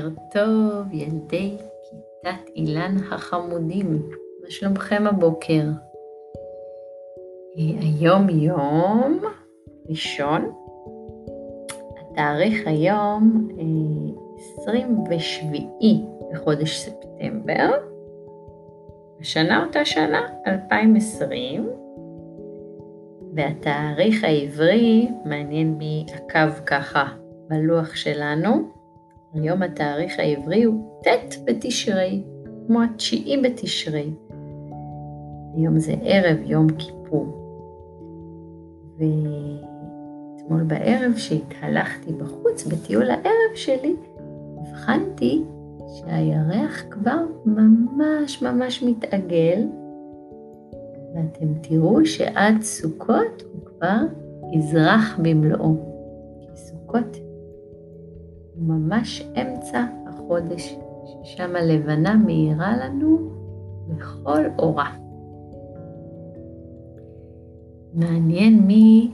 בוקר טוב, ילדי כיתת אילן החמודים, מה שלומכם הבוקר? אה, היום יום ראשון, התאריך היום 27 אה, בחודש ספטמבר, השנה אותה שנה, 2020, והתאריך העברי, מעניין מי עקב ככה בלוח שלנו, היום התאריך העברי הוא ט' בתשרי, כמו התשיעי בתשרי. היום זה ערב יום כיפור. ואתמול בערב שהתהלכתי בחוץ בטיול הערב שלי, הבחנתי שהירח כבר ממש ממש מתעגל, ואתם תראו שעד סוכות הוא כבר יזרח במלואו. סוכות ממש אמצע החודש, ששם הלבנה מאירה לנו בכל אורה. מעניין מי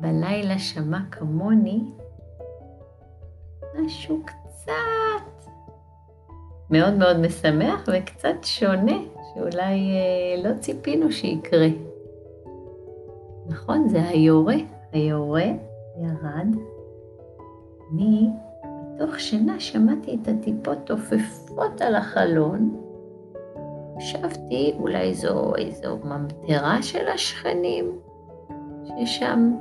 בלילה שמע כמוני משהו קצת מאוד מאוד משמח וקצת שונה, שאולי אה, לא ציפינו שיקרה. נכון, זה היורה. היורה ירד מ... מתוך שינה שמעתי את הטיפות עופפות על החלון. חשבתי, אולי זו איזו ממטרה של השכנים, ששם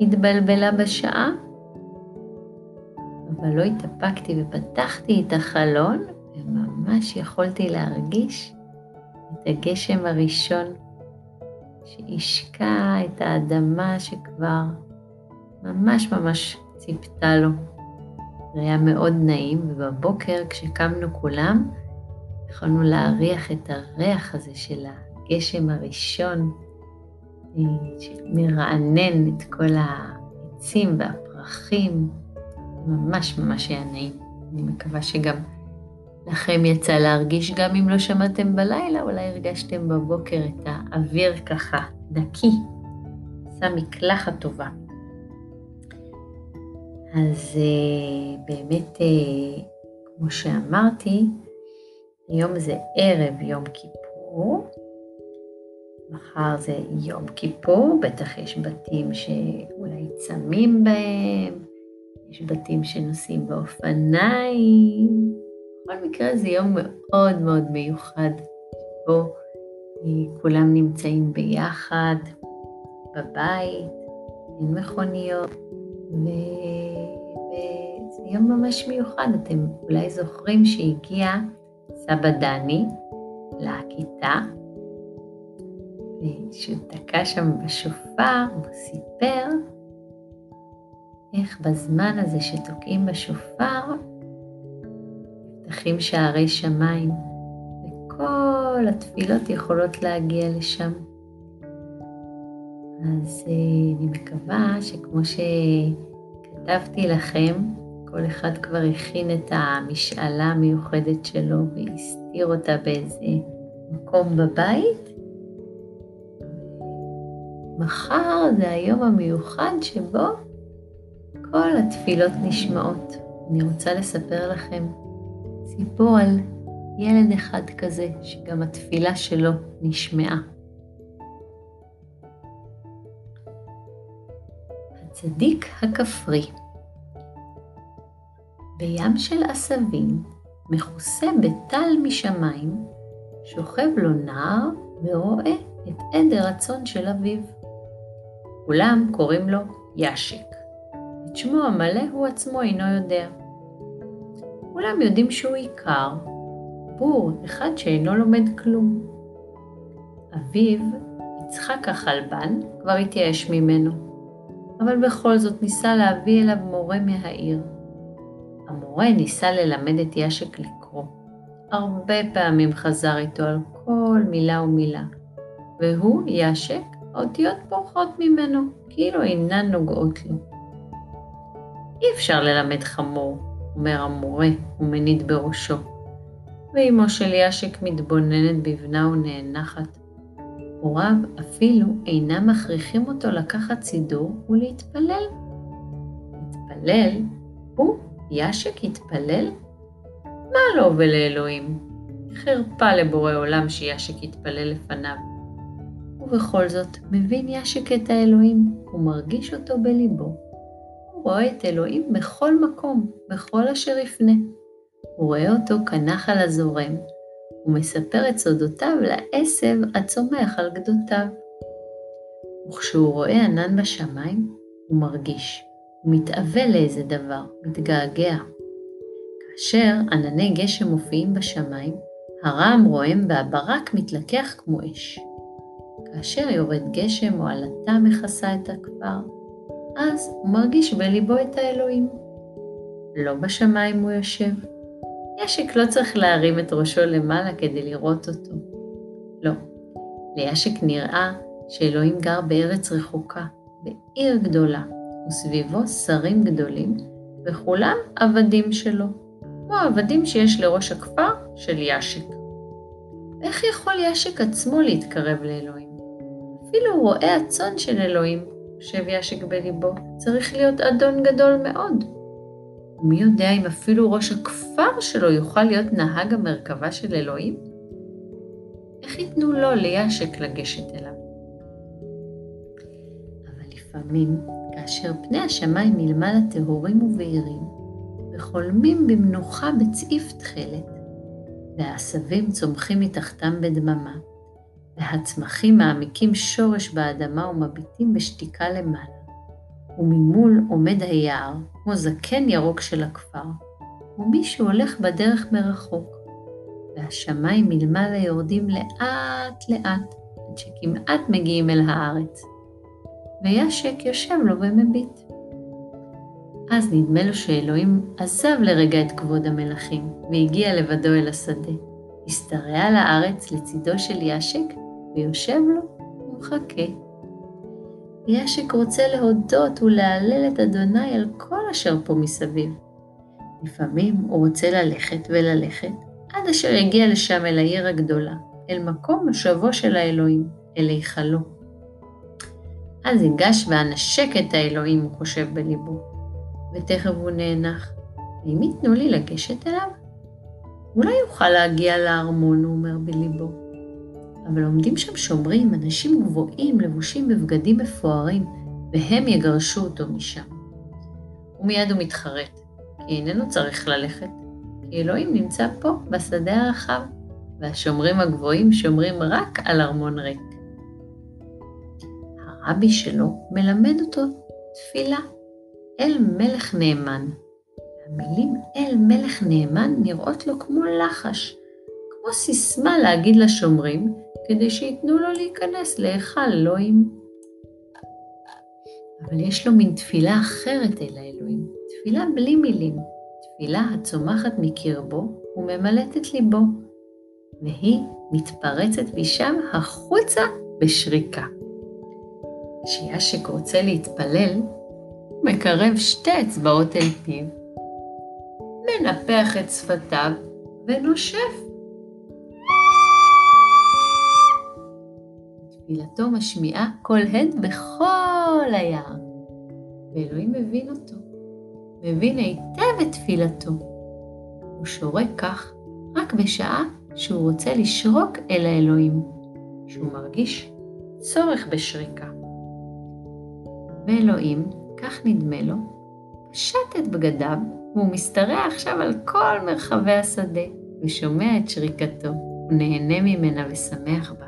התבלבלה בשעה, אבל לא התאפקתי ופתחתי את החלון, וממש יכולתי להרגיש את הגשם הראשון שהשקע את האדמה שכבר ממש ממש ציפתה לו. זה היה מאוד נעים, ובבוקר כשקמנו כולם, יכולנו להריח את הריח הזה של הגשם הראשון, אה, שמרענן את כל העצים והפרחים. ממש ממש היה נעים. אני מקווה שגם לכם יצא להרגיש, גם אם לא שמעתם בלילה, אולי הרגשתם בבוקר את האוויר ככה נקי, עשה מקלחת טובה. אז uh, באמת, uh, כמו שאמרתי, היום זה ערב יום כיפור, מחר זה יום כיפור, בטח יש בתים שאולי צמים בהם, יש בתים שנוסעים באופניים. בכל מקרה זה יום מאוד מאוד מיוחד, שבו אה, כולם נמצאים ביחד, בבית, אין מכוניות. וזה יום ממש מיוחד. אתם אולי זוכרים שהגיע סבא דני לכיתה, וכשהוא תקע שם בשופר, הוא סיפר איך בזמן הזה שתוקעים בשופר, נפתחים שערי שמיים, וכל התפילות יכולות להגיע לשם. אז אה, אני מקווה שכמו שכתבתי לכם, כל אחד כבר הכין את המשאלה המיוחדת שלו והסתיר אותה באיזה מקום בבית. מחר זה היום המיוחד שבו כל התפילות נשמעות. אני רוצה לספר לכם סיפור על ילד אחד כזה, שגם התפילה שלו נשמעה. הצדיק הכפרי בים של עשבים, מכוסה בטל משמיים, שוכב לו נער ורואה את עדר הצאן של אביו. כולם קוראים לו יאשק. את שמו המלא הוא עצמו אינו יודע. כולם יודעים שהוא עיקר, בור אחד שאינו לומד כלום. אביו, יצחק החלבן, כבר התייאש ממנו, אבל בכל זאת ניסה להביא אליו מורה מהעיר. המורה ניסה ללמד את ישק לקרוא. הרבה פעמים חזר איתו על כל מילה ומילה, והוא, ישק, האותיות פורחות ממנו, כאילו אינן נוגעות לו. אי אפשר ללמד חמור, אומר המורה ומניד בראשו. ואמו של ישק מתבוננת בבנה ונאנחת. הוריו אפילו אינם מכריחים אותו לקחת סידור ולהתפלל. להתפלל הוא יאשק התפלל? מה לו ולאלוהים? חרפה לבורא עולם שיאשק יתפלל לפניו. ובכל זאת, מבין יאשק את האלוהים, ומרגיש אותו בליבו. הוא רואה את אלוהים בכל מקום, בכל אשר יפנה. הוא רואה אותו כנחל הזורם, ומספר את סודותיו לעשב הצומח על גדותיו. וכשהוא רואה ענן בשמיים, הוא מרגיש, הוא מתאווה לאיזה דבר, מתגעגע. כאשר ענני גשם מופיעים בשמיים, הרעם רועם והברק מתלקח כמו אש. כאשר יורד גשם או עלטה מכסה את הכפר, אז הוא מרגיש בליבו את האלוהים. לא בשמיים הוא יושב. ישק לא צריך להרים את ראשו למעלה כדי לראות אותו. לא. לישק נראה שאלוהים גר בארץ רחוקה, בעיר גדולה, וסביבו שרים גדולים, וכולם עבדים שלו, כמו העבדים שיש לראש הכפר של ישק. איך יכול ישק עצמו להתקרב לאלוהים? אפילו רועה הצאן של אלוהים, חושב ישק בליבו, צריך להיות אדון גדול מאוד. ומי יודע אם אפילו ראש הכפר שלו יוכל להיות נהג המרכבה של אלוהים? איך ייתנו לו לישק לגשת אליו? אבל לפעמים, כאשר פני השמיים מלמעלה טהורים ובהירים, וחולמים במנוחה בצעיף תכלת, והעשבים צומחים מתחתם בדממה, והצמחים מעמיקים שורש באדמה ומביטים בשתיקה למעלה, וממול עומד היער, כמו זקן ירוק של הכפר, ומישהו הולך בדרך מרחוק, והשמיים מלמעלה יורדים לאט לאט, עד שכמעט מגיעים אל הארץ. וישק יושב לו ומביט. אז נדמה לו שאלוהים עזב לרגע את כבוד המלכים, והגיע לבדו אל השדה. השתרע לארץ לצידו של ישק, ויושב לו ומחכה. ישק רוצה להודות ולהלל את אדוני על כל אשר פה מסביב. לפעמים הוא רוצה ללכת וללכת, עד אשר יגיע לשם אל העיר הגדולה, אל מקום מושבו של האלוהים, אל היכלו. אז ייגש ואנשק את האלוהים, הוא חושב בליבו. ותכף הוא נאנח. האם ייתנו לי לגשת אליו? אולי יוכל להגיע לארמון, הוא אומר בליבו. אבל עומדים שם שומרים, אנשים גבוהים, לבושים בבגדים מפוארים, והם יגרשו אותו משם. ומיד הוא מתחרט, כי איננו צריך ללכת, כי אלוהים נמצא פה, בשדה הרחב, והשומרים הגבוהים שומרים רק על ארמון ריק. הרבי שלו מלמד אותו תפילה. אל מלך נאמן. המילים אל מלך נאמן נראות לו כמו לחש, כמו סיסמה להגיד לשומרים, כדי שייתנו לו להיכנס להיכל אלוהים. אבל יש לו מין תפילה אחרת אל האלוהים, תפילה בלי מילים, תפילה הצומחת מקרבו וממלאת את ליבו, והיא מתפרצת משם החוצה בשריקה. כשיאשק רוצה להתפלל, מקרב שתי אצבעות אל פיו, מנפח את שפתיו ונושף. תפילתו משמיעה קול הד בכל היער, ואלוהים מבין אותו, מבין היטב את תפילתו. הוא שורק כך רק בשעה שהוא רוצה לשרוק אל האלוהים, שהוא מרגיש צורך בשריקה. ואלוהים כך נדמה לו, פשט את בגדיו, והוא משתרע עכשיו על כל מרחבי השדה, ושומע את שריקתו, ונהנה ממנה ושמח בה.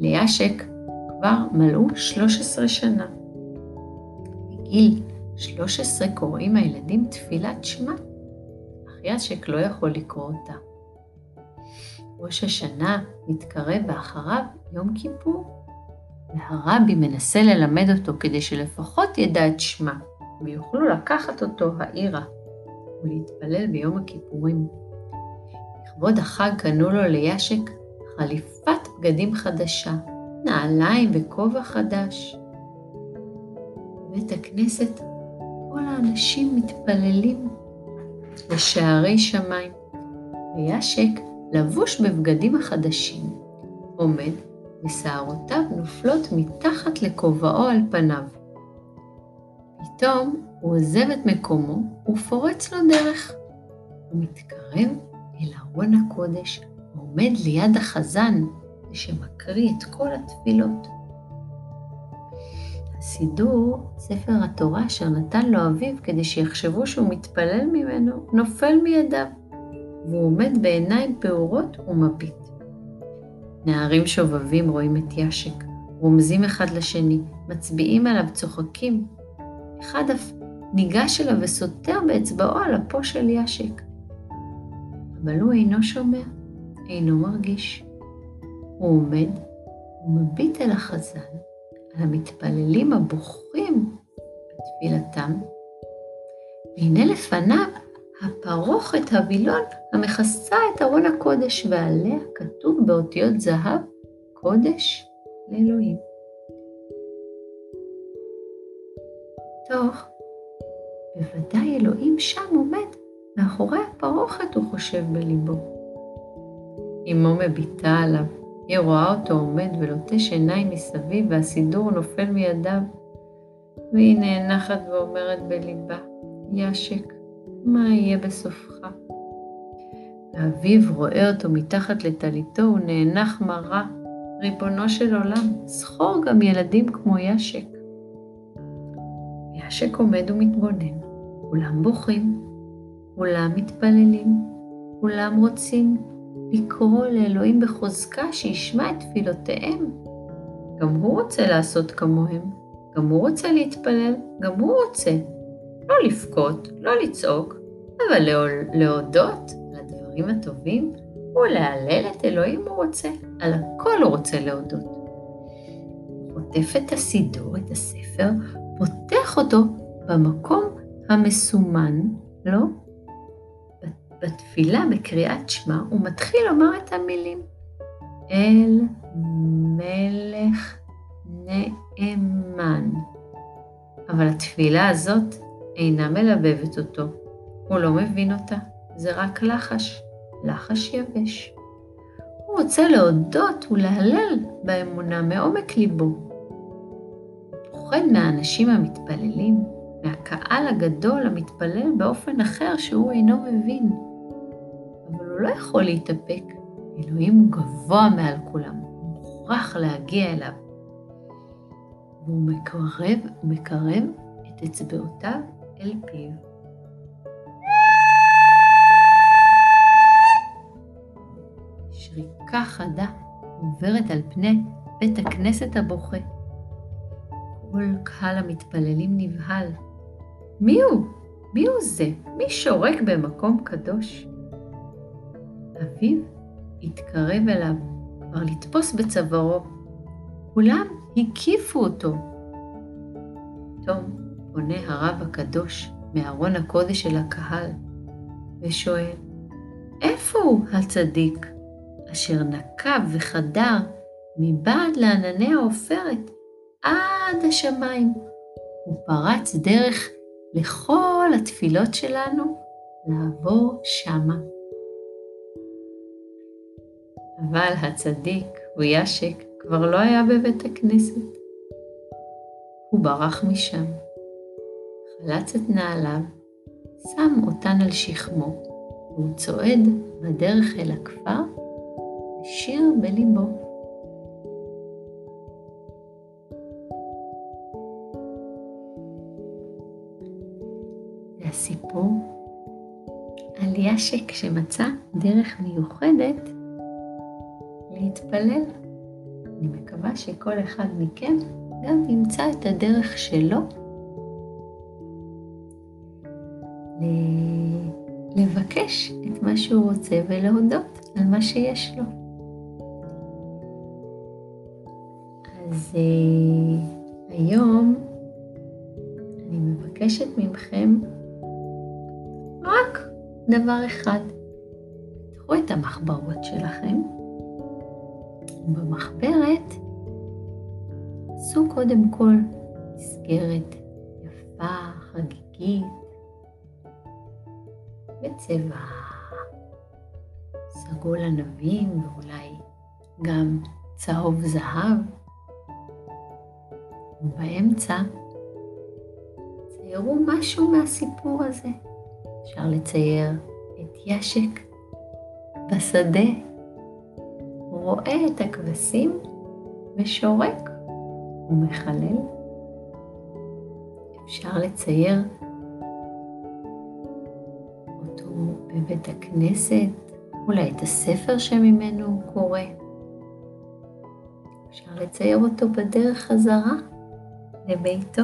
ליאשק כבר מלאו 13 שנה. בגיל 13 קוראים הילדים תפילת שמע, אך יאשק לא יכול לקרוא אותה. ראש השנה מתקרב ואחריו יום כיפור. והרבי מנסה ללמד אותו כדי שלפחות ידע את שמה, ויוכלו לקחת אותו העירה ולהתפלל ביום הכיפורים. לכבוד החג קנו לו לישק חליפת בגדים חדשה, נעליים וכובע חדש. בבית הכנסת כל האנשים מתפללים לשערי שמיים, וישק, לבוש בבגדים החדשים, עומד ושערותיו נופלות מתחת לכובעו על פניו. פתאום הוא עוזב את מקומו ופורץ לו דרך. הוא מתקרב אל ארון הקודש ועומד ליד החזן שמקריא את כל התפילות. הסידור, ספר התורה אשר נתן לו אביו כדי שיחשבו שהוא מתפלל ממנו, נופל מידיו, והוא עומד בעיניים פעורות ומביט. נערים שובבים רואים את ישק, רומזים אחד לשני, מצביעים עליו, צוחקים. אחד אף ניגש אליו וסותר באצבעו על אפו של ישק. אבל הוא אינו שומע, אינו מרגיש. הוא עומד ומביט אל החזן, על המתפללים הבוכים בתפילתם, והנה לפניו הפרוכת הווילון המכסה את ארון הקודש, ועליה כתוב באותיות זהב, קודש לאלוהים. טוב, בוודאי אלוהים שם עומד מאחורי הפרוכת, הוא חושב בליבו. אמו מביטה עליו, היא רואה אותו עומד ולוטש עיניים מסביב והסידור נופל מידיו, והיא נאנחת ואומרת בליבה, ישק, מה יהיה בסופך? ואביו רואה אותו מתחת לטליתו, הוא נאנח מרה, ריבונו של עולם, זכור גם ילדים כמו ישק. ישק עומד ומתבונן, כולם בוכים, כולם מתפללים, כולם רוצים לקרוא לאלוהים בחוזקה שישמע את תפילותיהם. גם הוא רוצה לעשות כמוהם, גם הוא רוצה להתפלל, גם הוא רוצה. לא לבכות, לא לצעוק, אבל להודות על הדברים הטובים ולהלל את אלוהים הוא רוצה, על הכל הוא רוצה להודות. חוטף את הסידור, את הספר, פותח אותו במקום המסומן לו? בתפילה, בקריאת שמע, הוא מתחיל לומר את המילים. אל מלך נאמן. אבל התפילה הזאת אינה מלבבת אותו, הוא לא מבין אותה, זה רק לחש, לחש יבש. הוא רוצה להודות ולהלל באמונה מעומק ליבו. הוא פוחד מהאנשים המתפללים, מהקהל הגדול המתפלל באופן אחר שהוא אינו מבין. לא יכול להתאפק. אלוהים הוא גבוה מעל כולם, הוא מוכרח להגיע אליו. והוא מקרב, מקרב את אצבעותיו אל פיו. שריקה חדה עוברת על פני בית הכנסת הבוכה. כל קהל המתפללים נבהל. מי הוא? מי הוא זה? מי שורק במקום קדוש? אביו התקרב אליו, כבר לתפוס בצווארו. כולם הקיפו אותו. פתאום פונה הרב הקדוש מארון הקודש של הקהל, ושואל, איפה הוא הצדיק, אשר נקב וחדר מבעד לענני העופרת עד השמיים, ופרץ דרך לכל התפילות שלנו לעבור שמה. אבל הצדיק, הוא ישק, כבר לא היה בבית הכנסת. הוא ברח משם, חלץ את נעליו, שם אותן על שכמו, והוא צועד בדרך אל הכפר, ושיר בליבו. הסיפור על ישק שמצא דרך מיוחדת להתפלל. אני מקווה שכל אחד מכם גם ימצא את הדרך שלו לבקש את מה שהוא רוצה ולהודות על מה שיש לו. אז uh, היום אני מבקשת מכם רק דבר אחד. תראו את המחברות שלכם במחברת עשו קודם כל מסגרת יפה, חגיגית, בצבע סגול ענבים ואולי גם צהוב זהב, ובאמצע ציירו משהו מהסיפור הזה. אפשר לצייר את ישק בשדה, רואה את הכבשים ושורק ומחלל. אפשר לצייר אותו בבית הכנסת, אולי את הספר שממנו הוא קורא. אפשר לצייר אותו בדרך חזרה לביתו.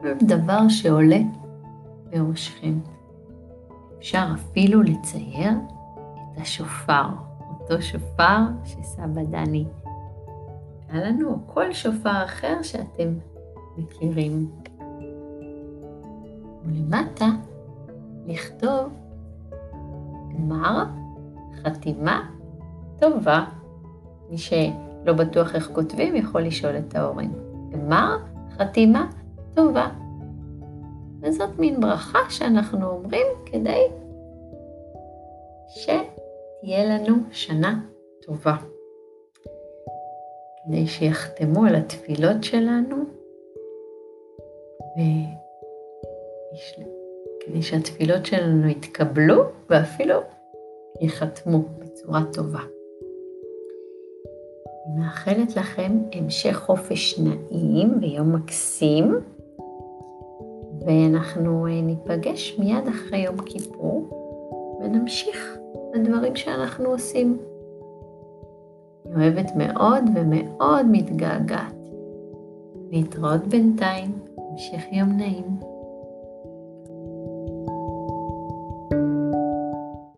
כל דבר שעולה בראשכם. אפשר אפילו לצייר את השופר, אותו שופר שסבא דני היה לנו, או כל שופר אחר שאתם מכירים. ולמטה לכתוב גמר חתימה טובה. מי שלא בטוח איך כותבים יכול לשאול את ההורים. גמר חתימה טובה. וזאת מין ברכה שאנחנו אומרים כדי שתהיה לנו שנה טובה. כדי שיחתמו על התפילות שלנו וכדי שהתפילות שלנו יתקבלו ואפילו ייחתמו בצורה טובה. אני מאחלת לכם המשך חופש נעים ויום מקסים. ואנחנו אה, ניפגש מיד אחרי יום כיפור ונמשיך לדברים שאנחנו עושים. אני אוהבת מאוד ומאוד מתגעגעת. להתראות בינתיים, המשך יום נעים.